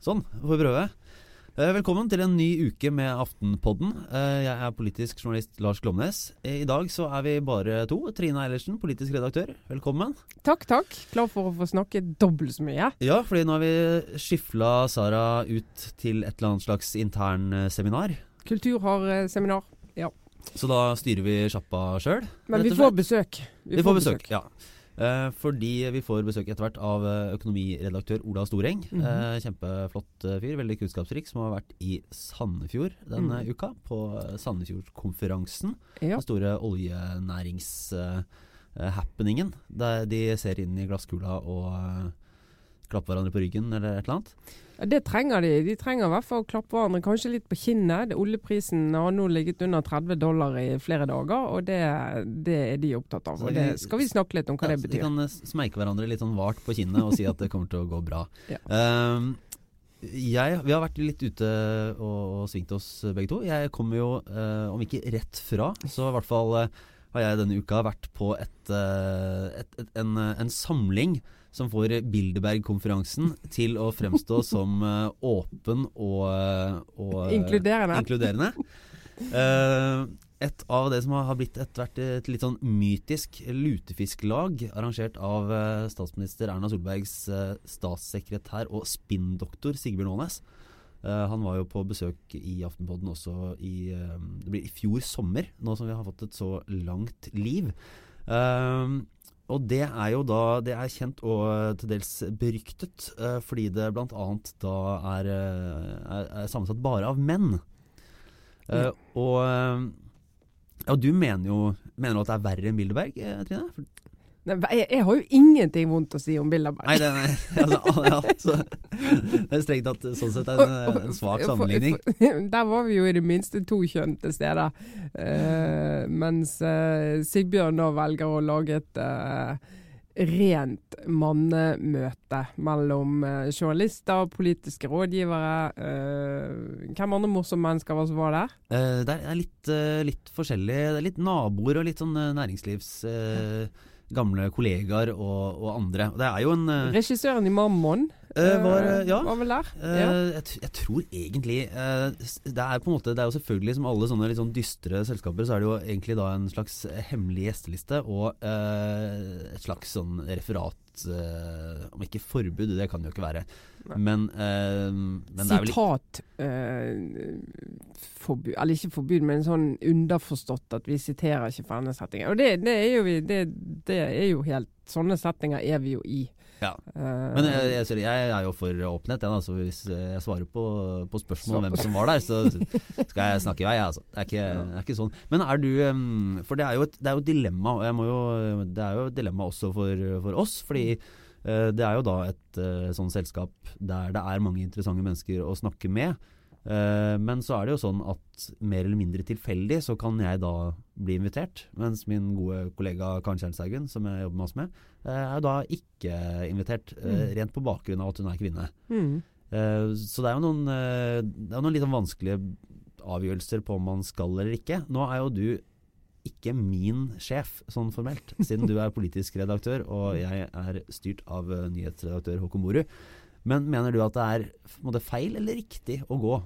Sånn, får vi prøve. Eh, Velkommen til en ny uke med Aftenpodden. Eh, Jeg er politisk journalist Lars Glomnes. I dag så er vi bare to. Trine Eilertsen, politisk redaktør. Velkommen. Takk, takk. Klar for å få snakke dobbelt så mye. Ja, fordi nå har vi skifla Sara ut til et eller annet slags internseminar. Kultur har eh, seminar. Ja. Så da styrer vi sjappa sjøl. Men vi får besøk. Vi får besøk, ja. Eh, fordi vi får besøk etter hvert av eh, økonomiredaktør Ola Storeng. Mm -hmm. kjempeflott fyr, veldig kunnskapsrik, som har vært i Sandefjord denne Mm. uka. På Sandefjordkonferansen. Ja. Den store oljenærings-happeningen. der de ser inn i glasskula og eh, klapper hverandre på ryggen eller et eller annet. Ja, Det trenger de. De trenger i hvert fall å klappe hverandre kanskje litt på kinnet. Oljeprisen har nå ligget under 30 dollar i flere dager, og det, det er de opptatt av. Og det skal vi snakke litt om hva Ja, det betyr. De kan eh, smeike hverandre litt sånn vart på kinnet og si at det kommer til å gå bra. Ja. um, jeg, vi har vært litt ute og, og svingt oss begge to. Jeg kommer jo, uh, om ikke rett fra, så i hvert fall uh, har jeg denne uka vært på et, uh, et, et, en, en samling som får Bilderberg-konferansen til å fremstå som eh, åpen og, og eh, Inkluderende. inkluderende. Eh, et av det som har blitt etter hvert et litt sånn mytisk lutefisklag, arrangert av eh, statsminister Erna Solbergs eh, statssekretær og spinndoktor Sigbjørn Aanes. Uh, han var jo på besøk i Aftenpodden også i, uh, det blir i fjor sommer, nå som vi har fått et så langt liv. Eh, og det er jo da Det er kjent og til dels beryktet, eh, fordi det bl.a. da er, eh, er, er sammensatt bare av menn. Eh, Ja. og ja, du mener jo Mener du at det er verre enn Bilderberg, Trine? Nei, jeg, jeg har jo ingenting vondt å si om Bilderberg. nei, det, nei altså, ja, så, det er strengt tatt sånn sett en, en svak sammenligning. Der var vi jo i det minste to kjønn til stede. Uh, mens uh, Sigbjørn nå velger å lage et uh, rent mannemøte mellom eh, journalister, politiske rådgivere eh, Hvem andre morsomme mennesker var som var der? Uh, det er litt, uh, litt forskjellig. Det er litt naboer og litt sånn eh, næringslivs eh, Gamle kollegaer og, og andre. Og Det er jo en eh, Regissøren i Mammon eh, var, eh, ja, var vel der. Ja. jeg, jeg tror egentlig Det er på en måte Det er jo selvfølgelig som alle sånne litt sånn dystre selskaper, så er det jo egentlig da en slags hemmelig gjesteliste og et slags sånn referat Om ikke forbud, det kan det jo ikke være. Men, men Sitat forbud, eller ikke forbud, men sånn underforstått at vi siterer ikke fra andre settinger Og det, det er jo vi, det, det er jo helt Sånne settinger er vi jo i. Ja. Eh, Men jeg, jeg, jeg er jo for åpenhet, jeg, da, så hvis jeg svarer på, på spørsmål om hvem som var der, så skal jeg snakke i vei. Altså. Det, er ikke, det er ikke sånn. Men er du For det er jo et, det er jo et dilemma, og jo, det er jo et dilemma også for, for oss. Fordi eh, det er jo da et uh, sånn selskap der det er mange interessante mennesker å snakke med. Eh, men så er det jo sånn at mer eller mindre tilfeldig så kan jeg da bli invitert, mens min gode kollega Karen Kjernshaugen, som jeg jobber masse med, eh, er jo da ikke invitert, eh, Mm. rent på bakgrunn av at hun er kvinne. mm. Eh, så det er jo noen, eh, det er noen litt sånn vanskelige avgjørelser på om man skal eller ikke. Nå er jo du ikke min sjef, sånn formelt, siden du er politisk redaktør og jeg er styrt av eh, nyhetsredaktør Håkon Borud. Men mener du at det er måte, feil eller riktig å gå?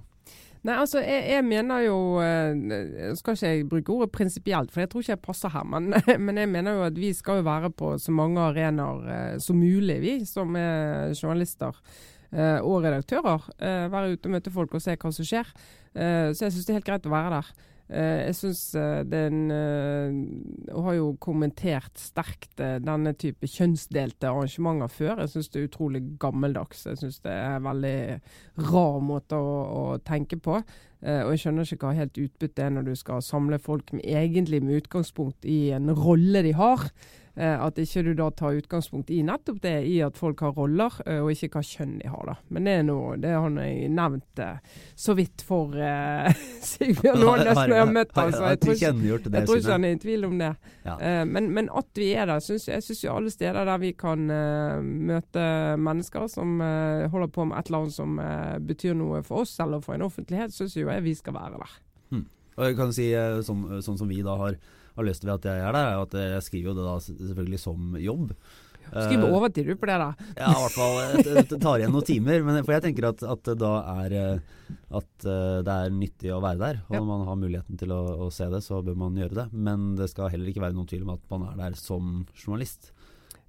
Nei, altså, jeg, jeg mener jo jeg Skal ikke jeg bruke ordet prinsipielt, for jeg tror ikke jeg passer her. Men, men jeg mener jo at vi skal jo være på så mange arenaer eh, som mulig, vi som er journalister eh, og redaktører. Eh, være ute og møte folk og se hva som skjer. Eh, så jeg syns det er helt greit å være der. Eh, jeg syns eh, den Hun Og har jo kommentert sterkt eh, denne type kjønnsdelte arrangementer før. Jeg syns det er utrolig gammeldags. Jeg syns det er en veldig rar måte å, å tenke på. Eh, og jeg skjønner ikke hva helt utbyttet er når du skal samle folk med, egentlig med utgangspunkt i en rolle de har. Eh, at ikke du da tar utgangspunkt i nettopp det, i at folk har roller, eh, og ikke hva kjønn de har. da. Men det er noe, det har jeg nevnt eh, så vidt for uh, Sigbjørn Aanes når jeg har møtt ham. så jeg tror ikke jeg tror ikke han er i tvil om det. Ja. Uh, men, men at vi er der, synes, jeg syns jo alle steder der vi kan uh, møte mennesker som holder på med et eller annet som betyr noe for oss eller for en offentlighet, syns jo jeg vi skal være der. Og jeg kan si sånn, sånn som vi da har, har lyst til at jeg er der, er at jeg skriver jo det da selvfølgelig som jobb. Skriver over overtid du på det, da? Ja, i hvert fall. Det det tar igjen noen timer. Men for jeg tenker at, at det da er eh, At eh, det er nyttig å være der. Og når man har muligheten til å, å se det, så bør man gjøre det. Men det skal heller ikke være noen tvil om at man er der som journalist.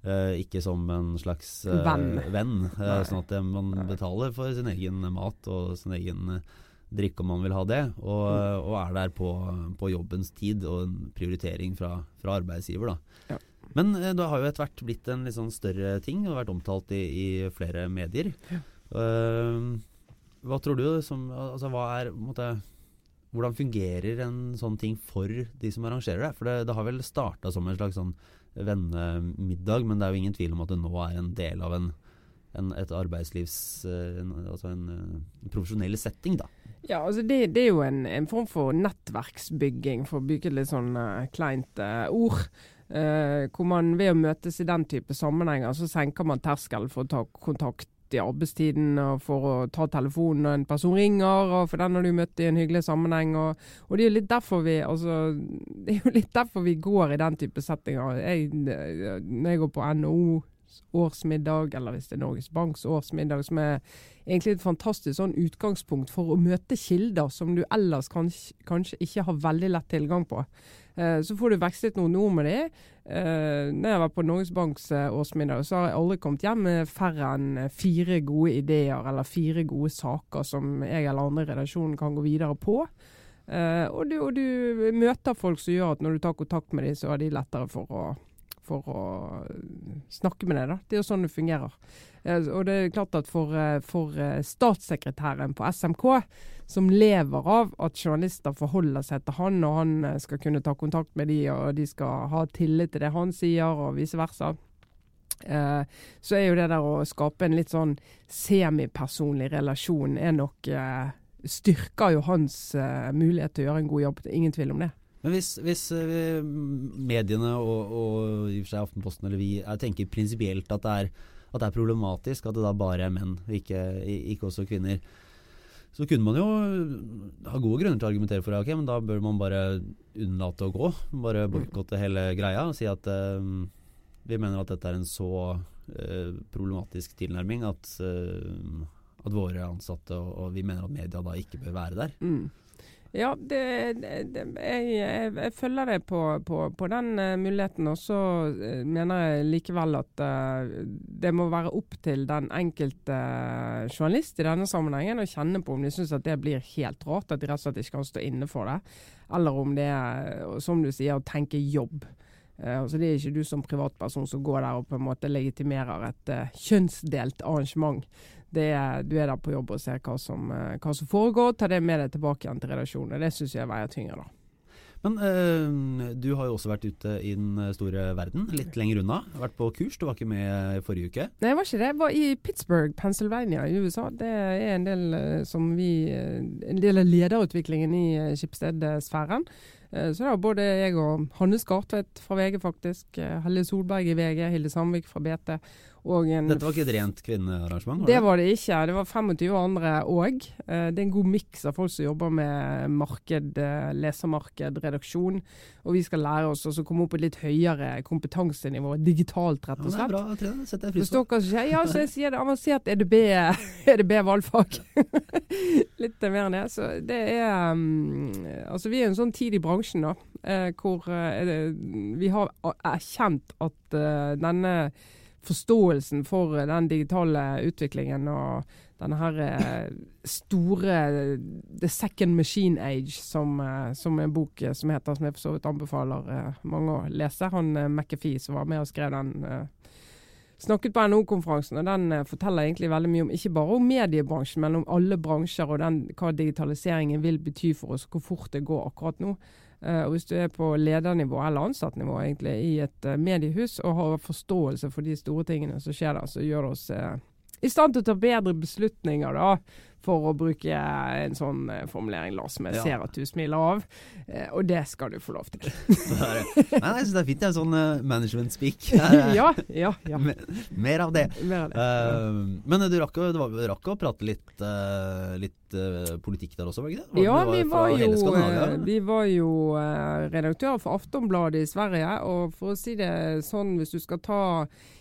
Eh, ikke som en slags eh, Venn. venn, eh, sånn at eh, man betaler for sin egen mat og sin egen eh, drikke om man vil ha det, og, Mm. og er der på, på jobbens tid og en prioritering fra, fra arbeidsgiver. Da. Ja. Men eh, det har jo etter hvert blitt en litt sånn større ting og vært omtalt i, i flere medier. Eh, hva tror du som altså, hva er, måtte, Hvordan fungerer en sånn ting for de som arrangerer det? For det, det har vel starta som en slags sånn vennemiddag, men det er jo ingen tvil om at det nå er en del av en, en, et arbeidslivs... eh, En, altså en, en profesjonell setting, da. Ja, altså det, det er jo en, en form for nettverksbygging, for å et litt sånn eh, kleint uh, ord. Uh, hvor man ved å møtes i den type sammenhenger, så senker man terskelen for å ta kontakt i arbeidstiden, og for å ta telefonen når en person ringer, og for den har du møtt i en hyggelig sammenheng. Og, og det er vi altså, det er jo litt derfor vi går i den type settinger. Jeg, når jeg går på NHO årsmiddag, eller hvis det er Norges Banks årsmiddag, som er egentlig et fantastisk sånn utgangspunkt for å møte kilder som du ellers kanskje, kanskje ikke har veldig lett tilgang på. Eh, så får du vekslet noen ord med det. Eh, når jeg var på Norges Banks eh, årsmiddag, så har jeg aldri kommet hjem med færre enn fire gode ideer eller fire gode saker som jeg eller andre i redaksjonen kan gå videre på. Og, du, og du møter folk som gjør at når du tar kontakt med dem, så er de lettere for å, for å snakke med deg. Da. Det er jo sånn det fungerer. Eh, og det er klart at for, eh, for eh, statssekretæren på SMK, som lever av at journalister forholder seg til han, og han eh, skal kunne ta kontakt med de, og de skal ha tillit til det han sier, og vice versa. Eh, så er jo det der å skape en litt sånn semipersonlig relasjon er nok eh, Styrker jo hans eh, mulighet til å gjøre en god jobb. Ingen tvil om det. Men hvis, hvis eh, mediene og, og i og for seg Aftenposten eller vi er, tenker prinsipielt at, det at det er problematisk at det da bare er menn, ikke, ikke også kvinner, så kunne man jo ha gode grunner til å argumentere for det. Okay, men da bør man bare unnlate å gå. Bare boikotte hele greia og si at eh, vi mener at dette er en så uh, problematisk tilnærming at, uh, at våre ansatte og, og vi mener at media da ikke bør være der. Mm. Ja, det, det, jeg, jeg, jeg følger det på, på, på den eh, muligheten. Og så eh, mener jeg likevel at uh, det må være opp til den enkelte journalist i denne sammenhengen å kjenne på om de syns at det blir helt rart, at de rett og slett ikke kan stå inne for det. Eller om det er, som du sier, å tenke jobb. Altså Det er ikke du som privatperson som går der og på en måte legitimerer et kjønnsdelt arrangement. Det er, du er der på jobb og ser hva som, eh, hva som foregår, ta det med deg tilbake igjen til redaksjonen. Det syns jeg veier tyngre, da. Men øh, du har jo også vært ute i den store verden, litt lenger unna. Vært på kurs, du var ikke med forrige uke. Nei, jeg var ikke det. Jeg var i Pittsburgh, Pennsylvania i USA. Det er en del eh, som vi En del av lederutviklingen i Skipsted-sfæren. Så det var både jeg og Hanne Skartvedt fra VG, faktisk. Helle Solberg i VG, Hilde Sandvik fra BT. Dette var ikke et rent kvinnearrangement? Det var det ikke. Det var 25 andre òg. Det er en god miks av folk som jobber med marked, eh, lesermarked, redaksjon. Og vi skal lære oss å komme opp på et litt høyere kompetansenivå digitalt, rett og og Ja, det er slett. bra, Trine. Setter jeg pris på. hva som skjer? Ja, så jeg sier det avansert EDB, EDB valgfag. Litt mer enn det. Så det er um, Altså, vi er en sånn tid i bransjen, da, eh, hvor eh, vi har erkjent at eh, denne forståelsen for eh, den digitale utviklingen og denne her eh, store The Second Machine Age, som, eh, som en bok som heter, som jeg for så vidt anbefaler mange å lese. Han McAfee som var med og skrev den, snakket på NHO-konferansen, og den forteller egentlig veldig mye om ikke bare om mediebransjen, men om alle bransjer og den, hva digitaliseringen vil bety for oss, hvor fort det går akkurat nå. Eh, og Hvis du er på ledernivå eller ansattnivå egentlig i et eh, mediehus og har forståelse for de store tingene som skjer der, så gjør det oss eh, i stand til å ta bedre beslutninger. da. for å bruke en sånn eh, formulering, Lars, som jeg Ja. ser at du smiler av. Eh, og det skal du få lov til. Nei, jeg synes det er fint. Det er sånn eh, management speak. ja, ja, ja. Mer, mer av det. Mer av det. Uh, men du rakk, du rakk å prate litt, uh, litt politikk der også, var det ikke det? Ja, vi var jo, vi var jo eh, redaktør for Aftonbladet i Sverige. Og for å si det sånn, hvis du skal ta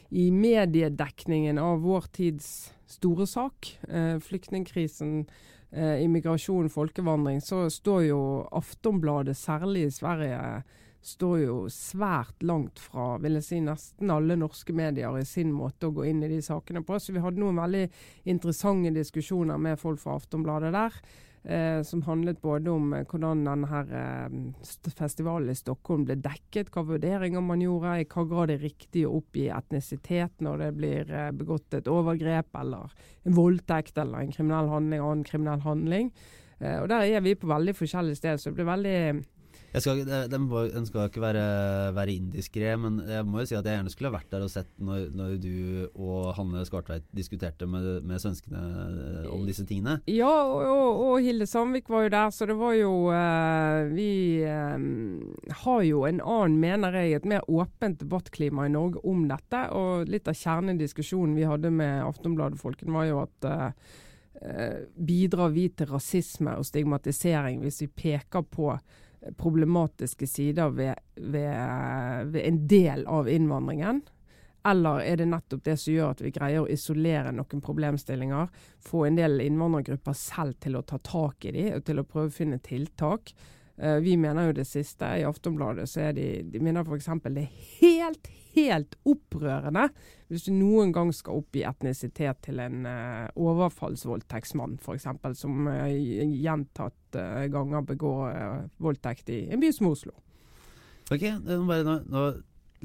i mediedekningen av vår tids store sak, eh, flyktningkrisen, eh, immigrasjon, folkevandring, så står jo Aftonbladet, særlig i Sverige, står jo svært langt fra vil jeg si, nesten alle norske medier i sin måte å gå inn i de sakene på. Så vi hadde noen veldig interessante diskusjoner med folk fra Aftonbladet der. Eh, som handlet både om eh, hvordan denne eh, festivalen i Stockholm ble dekket, hva vurderinger man gjorde, i hva grad det er riktig å oppgi etnisitet når det blir eh, begått et overgrep eller en voldtekt eller en kriminell handling, annen kriminell handling. Eh, og Der er vi på veldig forskjellige steder, så det blir veldig Jeg skal, de, de skal ikke være, være indiskré, men jeg må jo si at jeg gjerne skulle ha vært der og sett når, når du og Hanne Skartveit diskuterte med, med svenskene eh, om disse tingene. Ja, og, og, Hilde Sandvik var jo der, så det var jo uh, Vi eh, har jo en annen, mener jeg, et mer åpent debattklima i Norge om dette. Og litt av kjernediskusjonen vi hadde med Aftonbladet-folken, var jo at eh, eh, bidrar vi til rasisme og stigmatisering hvis vi peker på problematiske sider ved, ved, ved en del av innvandringen? Eller er det nettopp det som gjør at vi greier å isolere noen problemstillinger, få en del innvandrergrupper selv til å ta tak i de, og til å prøve å finne tiltak? Eh, vi mener jo det siste. I Aftonbladet så er de, de mener f.eks. det er helt, helt opprørende hvis du noen gang skal oppgi etnisitet til en uh, overfallsvoldtektsmann, f.eks., som uh, gjentatt uh, ganger begår uh, voldtekt i en by som Oslo. Ok, bare, nå, nå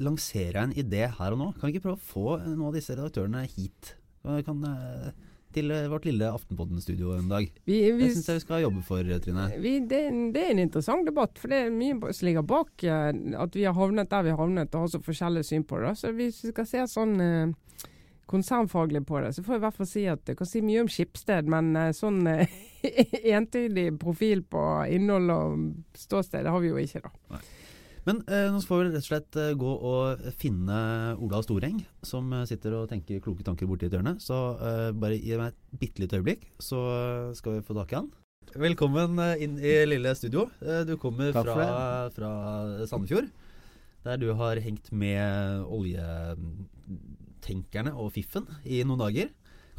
lanserer jeg en idé her og nå. Kan vi ikke prøve å få noen av disse redaktørene hit? Kan, kan, eh, til eh, vårt lille Aftenpodden-studio en dag. Vi, vi, Det syns jeg vi skal jobbe for, Trine. vi, det, det er en interessant debatt, for det er mye som ligger bak eh, at vi har havnet der vi har havnet og har så forskjellig syn på det. Så hvis vi skal se sånn eh, konsernfaglig på det, så får jeg i hvert fall si at jeg kan si mye om Skipsted, men eh, sånn eh, entydig profil på innhold og ståsted, det har vi jo ikke, da. Men eh, nå får vi rett og slett eh, gå og finne Ola Storeng, som eh, sitter og tenker kloke tanker borti et hjørne. Så eh, bare gi meg et bitte lite øyeblikk, så eh, skal vi få tak i han. Velkommen inn i lille studio. Du kommer fra, fra Sandefjord, der du har hengt med oljetenkerne og Fiffen i noen dager.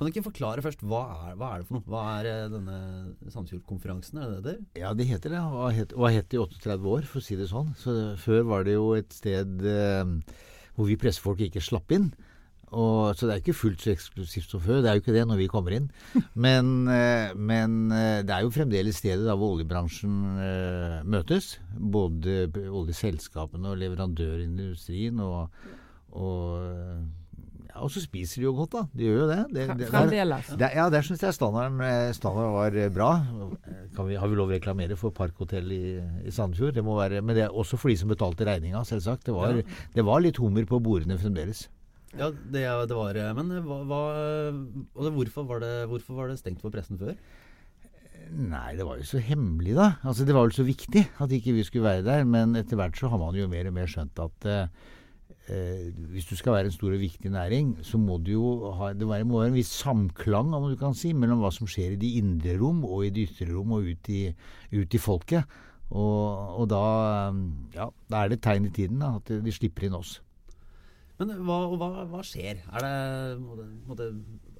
Kan du ikke forklare først, hva er, hva er det for noe? Hva er eh, denne Sandefjord-konferansen? Er det det det? Ja, det heter det. Og har hett det i 38 år, for å si det sånn. Så Før var det jo et sted eh, hvor vi pressefolk ikke slapp inn. Og, så det er ikke fullt så eksklusivt som før. Det er jo ikke det når vi kommer inn. Men, eh, men eh, det er jo fremdeles stedet da hvor oljebransjen eh, møtes. Både oljeselskapene og leverandørindustrien. Og, og, ja, og så spiser de jo godt, da. De gjør jo det. det, det der- Fremdeles. det, ja, der syns jeg standarden, eh, standarden var eh, bra. Kan vi, har vi lov å reklamere for Parkhotell i, i Sandefjord? Det må være, men det er også for de som betalte regninga, selvsagt. Det var, Ja. det var litt hummer på bordene fremdeles. Ja, det, det var Men hva, hva, altså, det, hvorfor, var det, hvorfor var det stengt for pressen før? Nei, det var jo så hemmelig, da. Altså, Det var vel så viktig at ikke vi skulle være der. Men etter hvert så har man jo mer og mer skjønt at eh, eh, hvis du skal være en stor og viktig næring, så må du jo ha det må være en viss samklang om du kan si, mellom hva som skjer i de indre rom og i de ytre rom og ut i, ut i folket. Og, og da, ja, da er det et tegn i tiden da, at de slipper inn oss. Men hva, hva, hva skjer? Er det, må det, må det,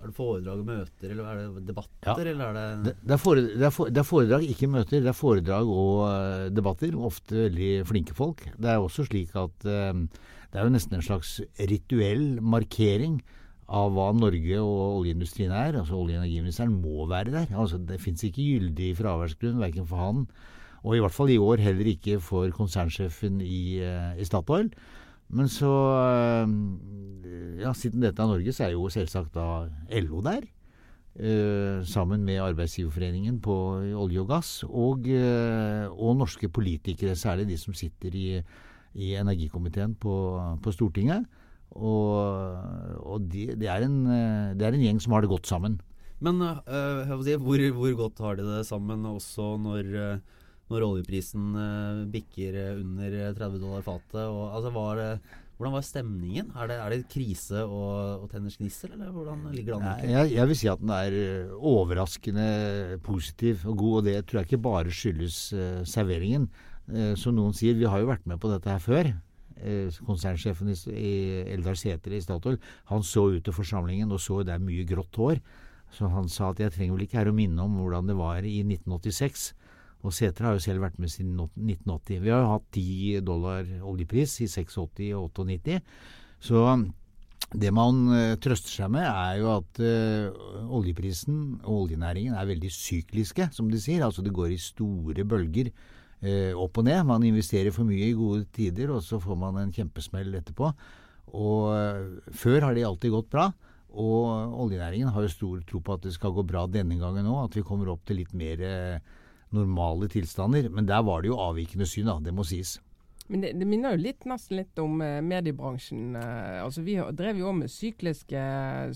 er det foredrag og møter, eller er det debatter, Ja. eller er det Det, det, er foredrag, er for, det er foredrag, ikke møter. Det er foredrag og uh, debatter. Ofte veldig flinke folk. Det er også slik at uh, det er jo nesten en slags rituell markering av hva Norge og oljeindustrien er. Altså Olje- og energiministeren må være der. Altså Det fins ikke gyldig fraværsgrunn verken for han, og i hvert fall i år heller ikke for konsernsjefen i, uh, i Statoil. Men så eh, Ja, siden dette er Norge, så er jo selvsagt da LO der. Eh, sammen med Arbeidsgiverforeningen på olje og gass, og, eh, og norske politikere, særlig de som sitter i, i energikomiteen på, på Stortinget. Og, og de, det, er en, eh, er en gjeng som har det godt sammen. Men uh, hvor, hvor, godt har de det sammen også når, når oljeprisen uh, bikker under 30 dollar fatet? Altså, hvordan var stemningen? Er det, er det krise og, og tenners gnissel, eller hvordan ligger det an? Jeg, jeg, vil si at den er overraskende positiv og god, og det tror jeg ikke bare skyldes uh, serveringen. Uh, som noen sier, vi har jo vært med på dette her før. Konsernsjefen i, Eldar Sæter i Statoil, han så ut til forsamlingen og så det er mye grått hår. Så han sa at jeg trenger vel ikke her å minne om hvordan det var i 1986. Og Sætre har jo selv vært med siden 1980. Vi har jo hatt 10 dollar oljepris i 86 og 98. Så det man uh, trøster seg med, er jo at uh, oljeprisen og oljenæringen er veldig sykliske, som de sier. Altså det går i store bølger uh, opp og ned. Man investerer for mye i gode tider, og så får man en kjempesmell etterpå. Og før har de alltid gått bra. Og oljenæringen har jo stor tro på at det skal gå bra denne gangen òg, at vi kommer opp til litt mer eh, normale tilstander. Men der var det jo avvikende syn, da. Det må sies. Men det, det minner jo litt, nesten litt om eh, mediebransjen. Eh, altså Vi drev jo med sykliske,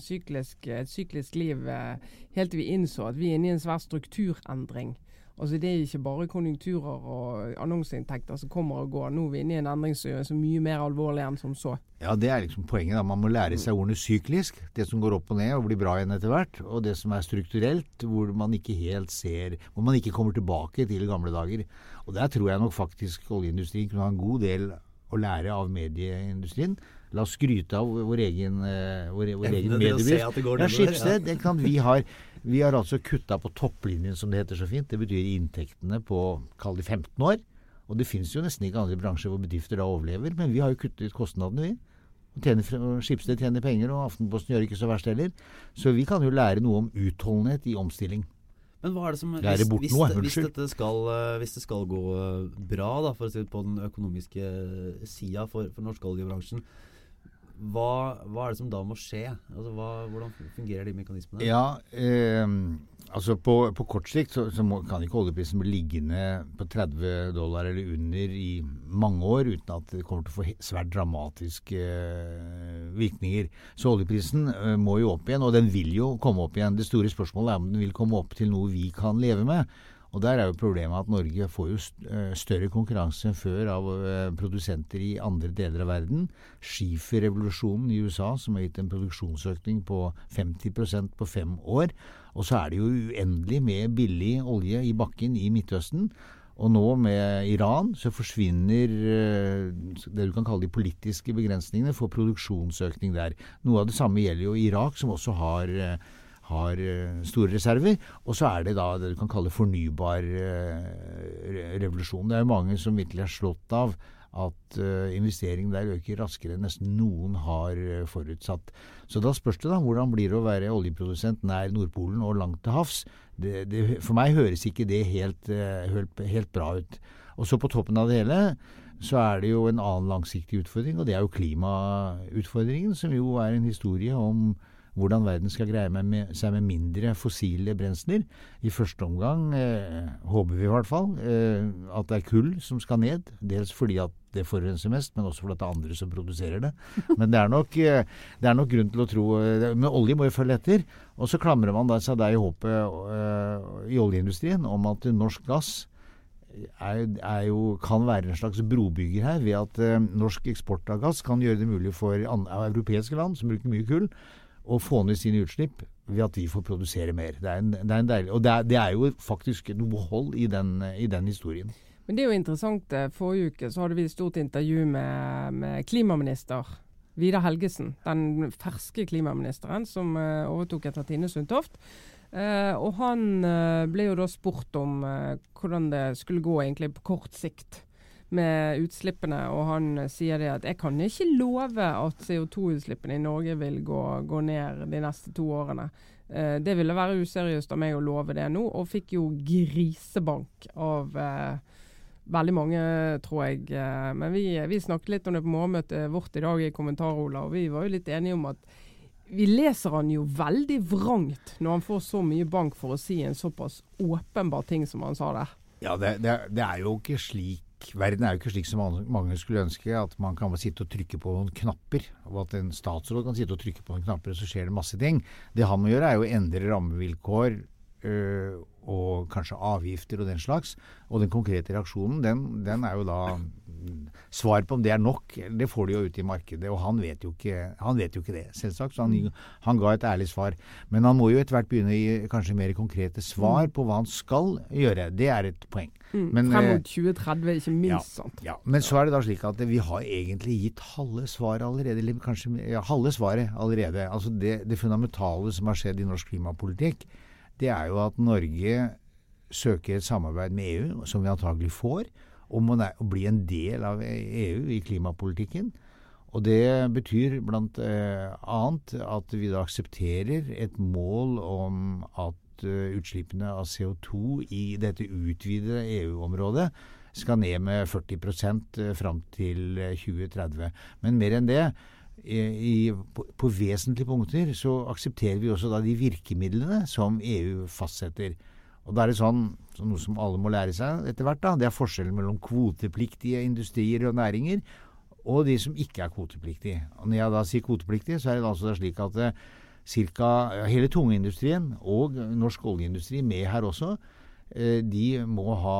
syklisk, et syklisk liv eh, helt til vi innså at vi er inne i en svær strukturendring. Altså Det er ikke bare konjunkturer og annonseinntekter som kommer og går. Nå er vi inne i en endring som er mye mer alvorlig enn som så. Ja, Det er liksom poenget. da. Man må lære seg ordene syklisk. Det som går opp og ned og blir bra igjen etter hvert. Og det som er strukturelt, hvor man ikke helt ser Hvor man ikke kommer tilbake til gamle dager. Og der tror jeg nok faktisk oljeindustrien kunne ha en god del å lære av medieindustrien. La oss skryte av vår egen, uh, vår, vår egen mediebruk. Ja, Skipsted. Ja. Vi, har, vi har altså kutta på topplinjen, som det heter så fint. Det betyr inntektene på kall det 15 år. Og det finnes jo nesten ikke andre bransjer hvor bedrifter da overlever. Men vi har jo kuttet kostnadene, vi. Skipsted tjener penger, og Aftenposten gjør ikke så verst heller. Så vi kan jo lære noe om utholdenhet i omstilling. Men hva er det som hvis, hvis, hvis, dette skal, eh, hvis det skal gå bra, da, for å si det på den økonomiske sida for, for norsk oljebransjen, hva, hva, er det som da må skje? Altså, hva, hvordan fungerer de mekanismene? Ja, eh, altså på, på, kort sikt så, så må, kan ikke oljeprisen bli liggende på 30 dollar eller under i mange år uten at det kommer til å få svært dramatiske eh, virkninger. Så oljeprisen eh, må jo opp igjen, og den vil jo komme opp igjen. Det store spørsmålet er om den vil komme opp til noe vi kan leve med. Og Der er jo problemet at Norge får jo eh, større konkurranse enn før av eh, produsenter i andre deler av verden. Skiferrevolusjonen i USA, som har gitt en produksjonsøkning på 50% på fem år. Og så er det jo uendelig med billig olje i bakken i Midtøsten. Og nå med Iran så forsvinner eh, det du kan kalle de politiske begrensningene for produksjonsøkning der. Noe av det samme gjelder jo Irak, som også har har eh, store reserver. Og så er det da det du kan kalle fornybar eh, revolusjon. Det er jo mange som virkelig er slått av at uh, investeringen der øker raskere enn nesten noen har forutsatt. Så da spørs det da hvordan blir det å være oljeprodusent nær Nordpolen og langt til havs. Det, det, for meg høres ikke det helt, helt, helt, bra ut. Og så på toppen av det hele så er det jo en annen langsiktig utfordring, og det er jo klimautfordringen, som jo er en historie om hvordan verden skal greie med, seg med mindre fossile brensler. I første omgang eh, håper vi i hvert fall eh, at det er kull som skal ned. Dels fordi at det forurenser mest, men også fordi det er andre som produserer det. Men det er nok, eh, det er nok grunn til å tro eh, Men olje må jo følge etter. Og så klamrer man seg der i håpet eh, i oljeindustrien om at norsk gass er, er jo, kan være en slags brobygger her, ved at norsk eksport av gass kan gjøre det mulig for an, europeiske land som bruker mye kull, å få ned sine utslipp ved at vi får produsere mer. Det er en, det er en deilig, og det er, det er, jo faktisk noe hold i den, i den, historien. Men det er jo interessant. Eh, forrige uke så hadde vi et stort intervju med, med klimaminister Vidar Helgesen. Den ferske klimaministeren som uh, overtok etter Tine Sundtoft. Uh, og han ble jo da spurt om hvordan det skulle gå egentlig på kort sikt med utslippene, og han sier det at jeg kan ikke love at CO2-utslippene i Norge vil gå, gå, ned de neste to årene. Eh, det ville være useriøst av meg å love det nå, og fikk jo grisebank av eh, veldig mange, tror jeg. Eh, men vi, vi, snakket litt om det på morgenmøtet vårt i dag i Kommentar-Ola, og vi var jo litt enige om at vi leser han jo veldig vrangt når han får så mye bank for å si en såpass åpenbar ting som han sa der. Ja, det, det, det er jo ikke slik Verden er jo ikke slik som mange skulle ønske, at man kan bare sitte og trykke på noen knapper. Og at en statsråd kan sitte og trykke på noen knapper, og så skjer det masse ting. Det han må gjøre, er jo å endre rammevilkår øh, og kanskje avgifter og den slags. Og den konkrete reaksjonen, den, den er jo da Svar på om det er nok, det får de jo ute i markedet. Og han vet jo ikke, vet jo ikke det, selvsagt. Så han, han, ga et ærlig svar. Men han må jo etter hvert begynne å gi kanskje mer konkrete svar på hva han skal gjøre. Det er et poeng. Mm, Men, frem mot 2030, ikke minst. Ja, ja, Men så er det da slik at vi har egentlig gitt halve svaret allerede. Eller kanskje ja, halve svaret allerede. Altså det, det fundamentale som har skjedd i norsk klimapolitikk, det er jo at Norge søker et samarbeid med EU, som vi antagelig får om å, bli en del av EU i klimapolitikken. Og det betyr blant eh, at vi da aksepterer et mål om at uh, utslippene av CO2 i dette utvidede EU-området skal ned med 40 uh, fram til 2030. Men mer enn det, i, på, på, vesentlige punkter så aksepterer vi også da de virkemidlene som EU fastsetter. Og da er det sånn, så noe som alle må lære seg etter hvert, da, det er forskjellen mellom kvotepliktige industrier og næringer og de som ikke er kvotepliktige. Og når jeg da sier kvotepliktige, så er det altså slik at det, cirka hele tungeindustrien og norsk oljeindustri med her også, eh, de må ha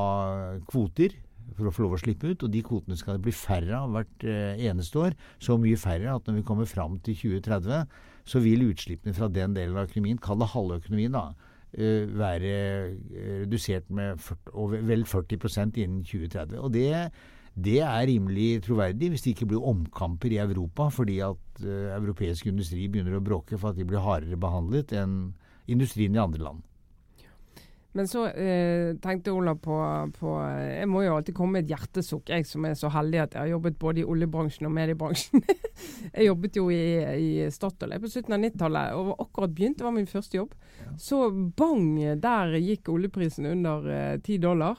kvoter for å få lov å slippe ut. Og de kvotene skal det bli færre av hvert eh, eneste år. Så mye færre at når vi kommer fram til 2030, så vil utslippene fra den delen av økonomien, kall det halve økonomien, da, Eh, være eh, redusert med 40, vel 40% innen 2030. Og det, det, er rimelig troverdig hvis det ikke blir omkamper i Europa fordi at uh, europeisk industri begynner å bråke for at de blir hardere behandlet enn industrien i andre land. Men så eh, tenkte Ola på, på, Jeg må jo alltid komme med et hjertesukk, jeg som er så heldig at jeg har jobbet både i oljebransjen og mediebransjen. jeg jobbet jo i, i Statoil på slutten av 90-tallet og var akkurat begynt. Det var min første jobb. Så bang, der gikk oljeprisen under ti eh, dollar.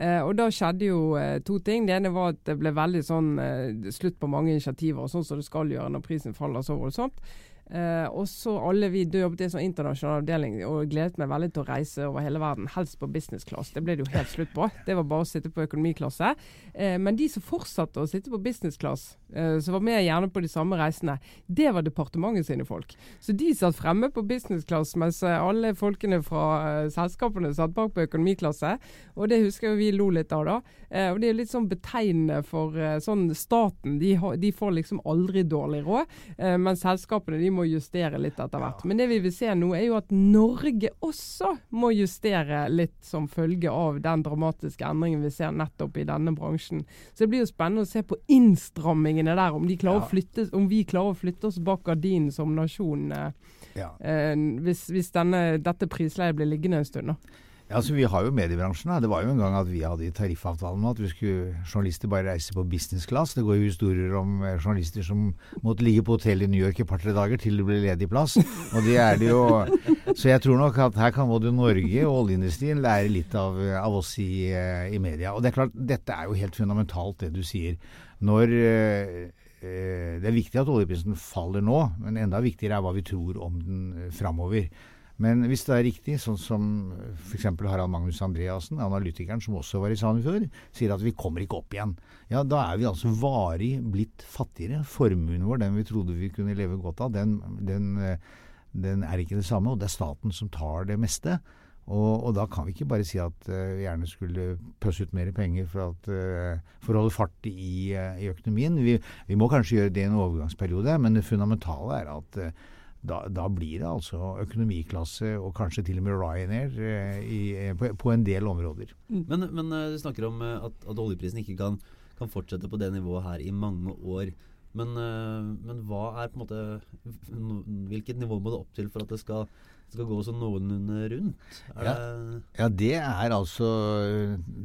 Eh, og da skjedde jo eh, to ting. Det ene var at det ble veldig sånn eh, slutt på mange initiativer, og sånn som det skal gjøre når prisen faller så voldsomt. Uh, og så alle vi jobbet i en sånn internasjonal avdeling og gledet meg veldig til å reise over hele verden. Helst på business class. Det ble det jo helt slutt på. Det var bare å sitte på økonomiklasse. Uh, men de som fortsatte å sitte på business class, uh, som var med gjerne på de samme reisene, det var departementet sine folk. Så de satt fremme på business class, mens alle folkene fra selskapene satt bak på økonomiklasse. Og det husker vi lo litt av, da. og det er litt sånn betegnende for sånn staten. De, de, får liksom aldri dårlig råd, men selskapene de må må justere litt etter hvert. Men det vi vil se nå, er jo at Norge også må justere litt som følge av den dramatiske endringen vi ser nettopp i denne bransjen. Så det blir jo spennende å se på innstrammingene der, om, de flytte, om vi klarer å flytte oss bak gardinen som nasjon. Eh, ja. eh, hvis, hvis denne, dette prisleiet blir liggende en stund. da. Ja, altså Vi har jo mediebransjen. Det var jo en gang at vi hadde i tariffavtalen at vi skulle, journalister bare reise på business class. Det går jo historier om eh, journalister som måtte ligge på hotell i New York et par-tre dager til det ble ledig plass. Og det er det jo. Så jeg tror nok at her kan både Norge og oljeindustrien lære litt av, av oss i, eh, i, media. Og det er klart, dette er jo helt fundamentalt det du sier. Når eh, det er viktig at oljeprisen faller nå, men enda viktigere er hva vi tror om den framover. Men hvis det er riktig, sånn som f.eks. Harald Magnus Andreassen, analytikeren som også var i Sandefjord, sier at vi kommer ikke opp igjen, ja da er vi altså varig blitt fattigere. Formuen vår, den vi trodde vi kunne leve godt av, den, den, den er ikke det samme. Og det er staten som tar det meste. Og, og, da kan vi ikke bare si at uh, vi gjerne skulle pøsse ut mer penger for, at, uh, for å holde fart i, uh, i økonomien. Vi, vi, må kanskje gjøre det i en overgangsperiode, men det fundamentale er at da, da, blir det altså økonomiklasse og kanskje til og med Ryanair eh, i, eh, på, på, en del områder. Mm. Men, men eh, du snakker om at, at oljeprisen ikke kan, kan, fortsette på det nivået her i mange år. Men, men, hva er på en måte Hvilket nivå må det opp til for at det skal, skal gå sånn noenlunde rundt? Er ja, det, ja, det er altså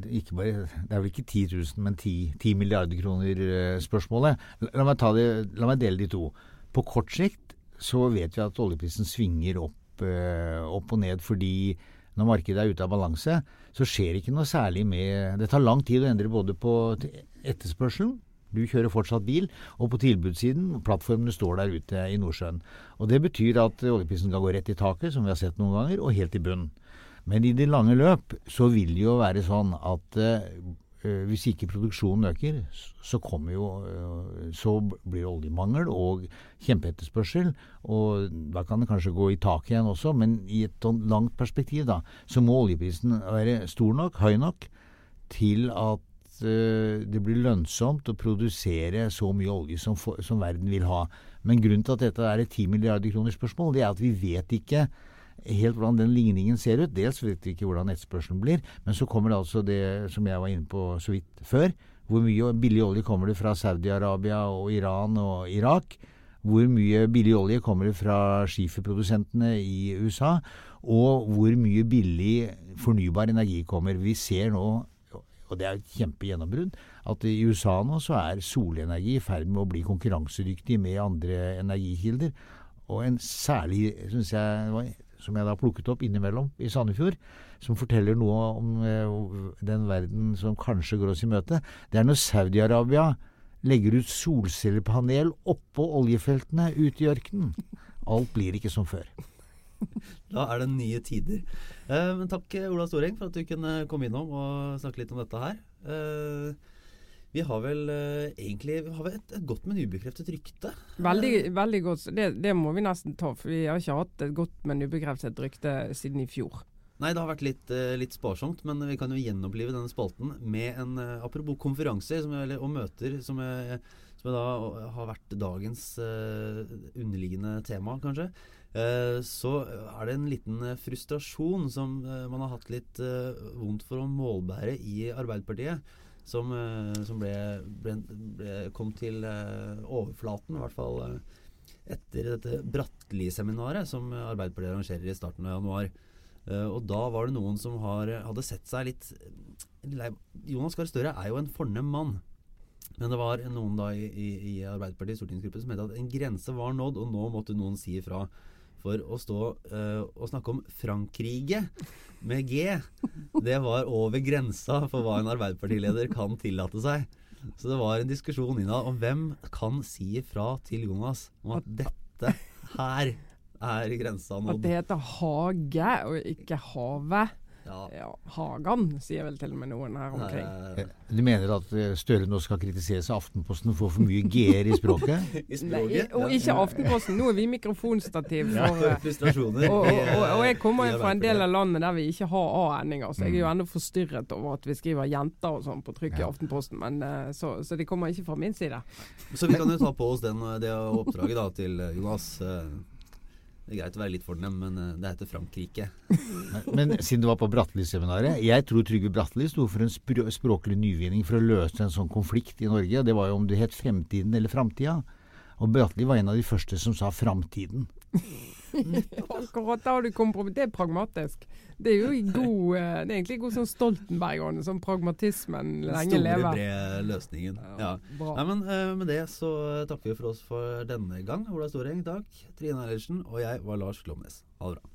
ikke bare Det er vel ikke 10 000, men 10, 10 milliarder kroner spørsmålet. La la meg dele de to. På kort sikt så vet vi at oljeprisen svinger opp, eh, opp, og ned fordi når markedet er ute av balanse, så skjer ikke noe særlig med Det tar lang tid å endre både på etterspørselen du kjører fortsatt bil, og på tilbudssiden, plattformene står der ute i Nordsjøen. Og Det betyr at oljeprisen kan gå rett i taket, som vi har sett noen ganger, og helt i bunnen. Men i det lange løp så vil det jo være sånn at øh, hvis ikke produksjonen øker, så jo øh, Så blir det oljemangel og kjempeetterspørsel. Og da kan det kanskje gå i taket igjen også, men i et sånn langt perspektiv da, så må oljeprisen være stor nok, høy nok, til at øh, det blir lønnsomt å produsere så mye olje som, for, som verden vil ha. Men grunnen til at dette er et 10 milliarder kroner spørsmål, det er at vi vet ikke helt hvordan den ligningen ser ut. Dels vet vi ikke hvordan etterspørselen blir, men så kommer det altså det som jeg var inne på så vidt før. Hvor mye billig olje kommer det fra Saudi-Arabia og Iran og Irak? Hvor mye billig olje kommer det fra skiferprodusentene i USA? Og hvor mye billig fornybar energi kommer? Vi ser nå, og det er et kjempegjennombrudd, at i USA nå så er solenergi i ferd med å bli konkurransedyktig med andre energikilder. Og en særlig, syns jeg, som jeg da plukket opp innimellom i Sandefjord, som forteller noe om eh, den verden som kanskje går oss i møte, det er når Saudi-Arabia legger ut solcellepanel oppå oljefeltene ute i ørkenen. Alt blir ikke som før. Da er det nye tider. Eh, takk Ola Storeng for at du kunne komme innom og snakke litt om dette her. Eh, vi har vel uh, egentlig vi har vel et, et, godt, men ubekreftet rykte. Veldig, veldig godt. Det, det, må vi nesten ta, for vi har ikke hatt et godt, men ubekreftet rykte siden i fjor. Nei, det har vært litt, uh, litt sparsomt, men vi kan jo gjenopplive denne spalten med en uh, Apropos konferanser som, eller, og møter, som, jeg, som jeg da har vært dagens underliggende tema, kanskje. Så er det en liten frustrasjon som man har hatt litt vondt for å målbære i Arbeiderpartiet som, eh, som ble, ble, ble, kom til eh, overflaten, i hvert fall eh, etter dette Bratteli-seminaret som Arbeiderpartiet arrangerer i starten av januar. Og da var det noen som har, hadde sett seg litt Jonas Gahr Støre er jo en fornem mann. Men det var noen da i, i Arbeiderpartiets stortingsgruppe som mente at en grense var nådd, og nå måtte noen si ifra for å stå uh, og snakke om Frankrike med G, det var over grensa for hva en Arbeiderpartileder kan tillate seg. Så det var en diskusjon innad om hvem kan si ifra til Jonas om at dette her er grensa nådd. At det heter hage og ikke havet. Ja. ja. Hagan, sier vel til og med noen her omkring. Nei, du mener at eh, Støre nå skal kritiseres av Aftenposten for for mye g-er i språket? I språket? Nei, og ikke Aftenposten. Nå er vi mikrofonstativ for ja, frustrasjoner. Og, og, og, og, jeg kommer jo fra en del av landet der vi ikke har a-endinger, så jeg er jo mm. ennå forstyrret over at vi skriver 'jenter' og sånn på trykk i Aftenposten. Men, eh, så, så de kommer ikke fra min side. Så vi kan jo ta på oss den, det oppdraget da til Jonas. Det er greit å være litt fornem, men eh, det heter Frankrike. men, men, siden du var på Bratteli-seminaret Jeg tror Trygve Bratteli sto for en spr språklig nyvinning for å løse en sånn konflikt i Norge. Det var jo om det het Fremtiden eller Framtida. Og Bratteli var en av de første som sa Framtiden. Akkurat da har du kompromiss. Det er pragmatisk. Det er jo god, eh, det er egentlig god sånn Stoltenberg-ånd, sånn pragmatismen lenge lever. Store, brede løsningen. Ja, ja. Nei, men uh, Med det så takker vi for oss for denne gang. Ola Storeng, takk. Trine Eilertsen. Og jeg var Lars Glomnes. Ha det bra.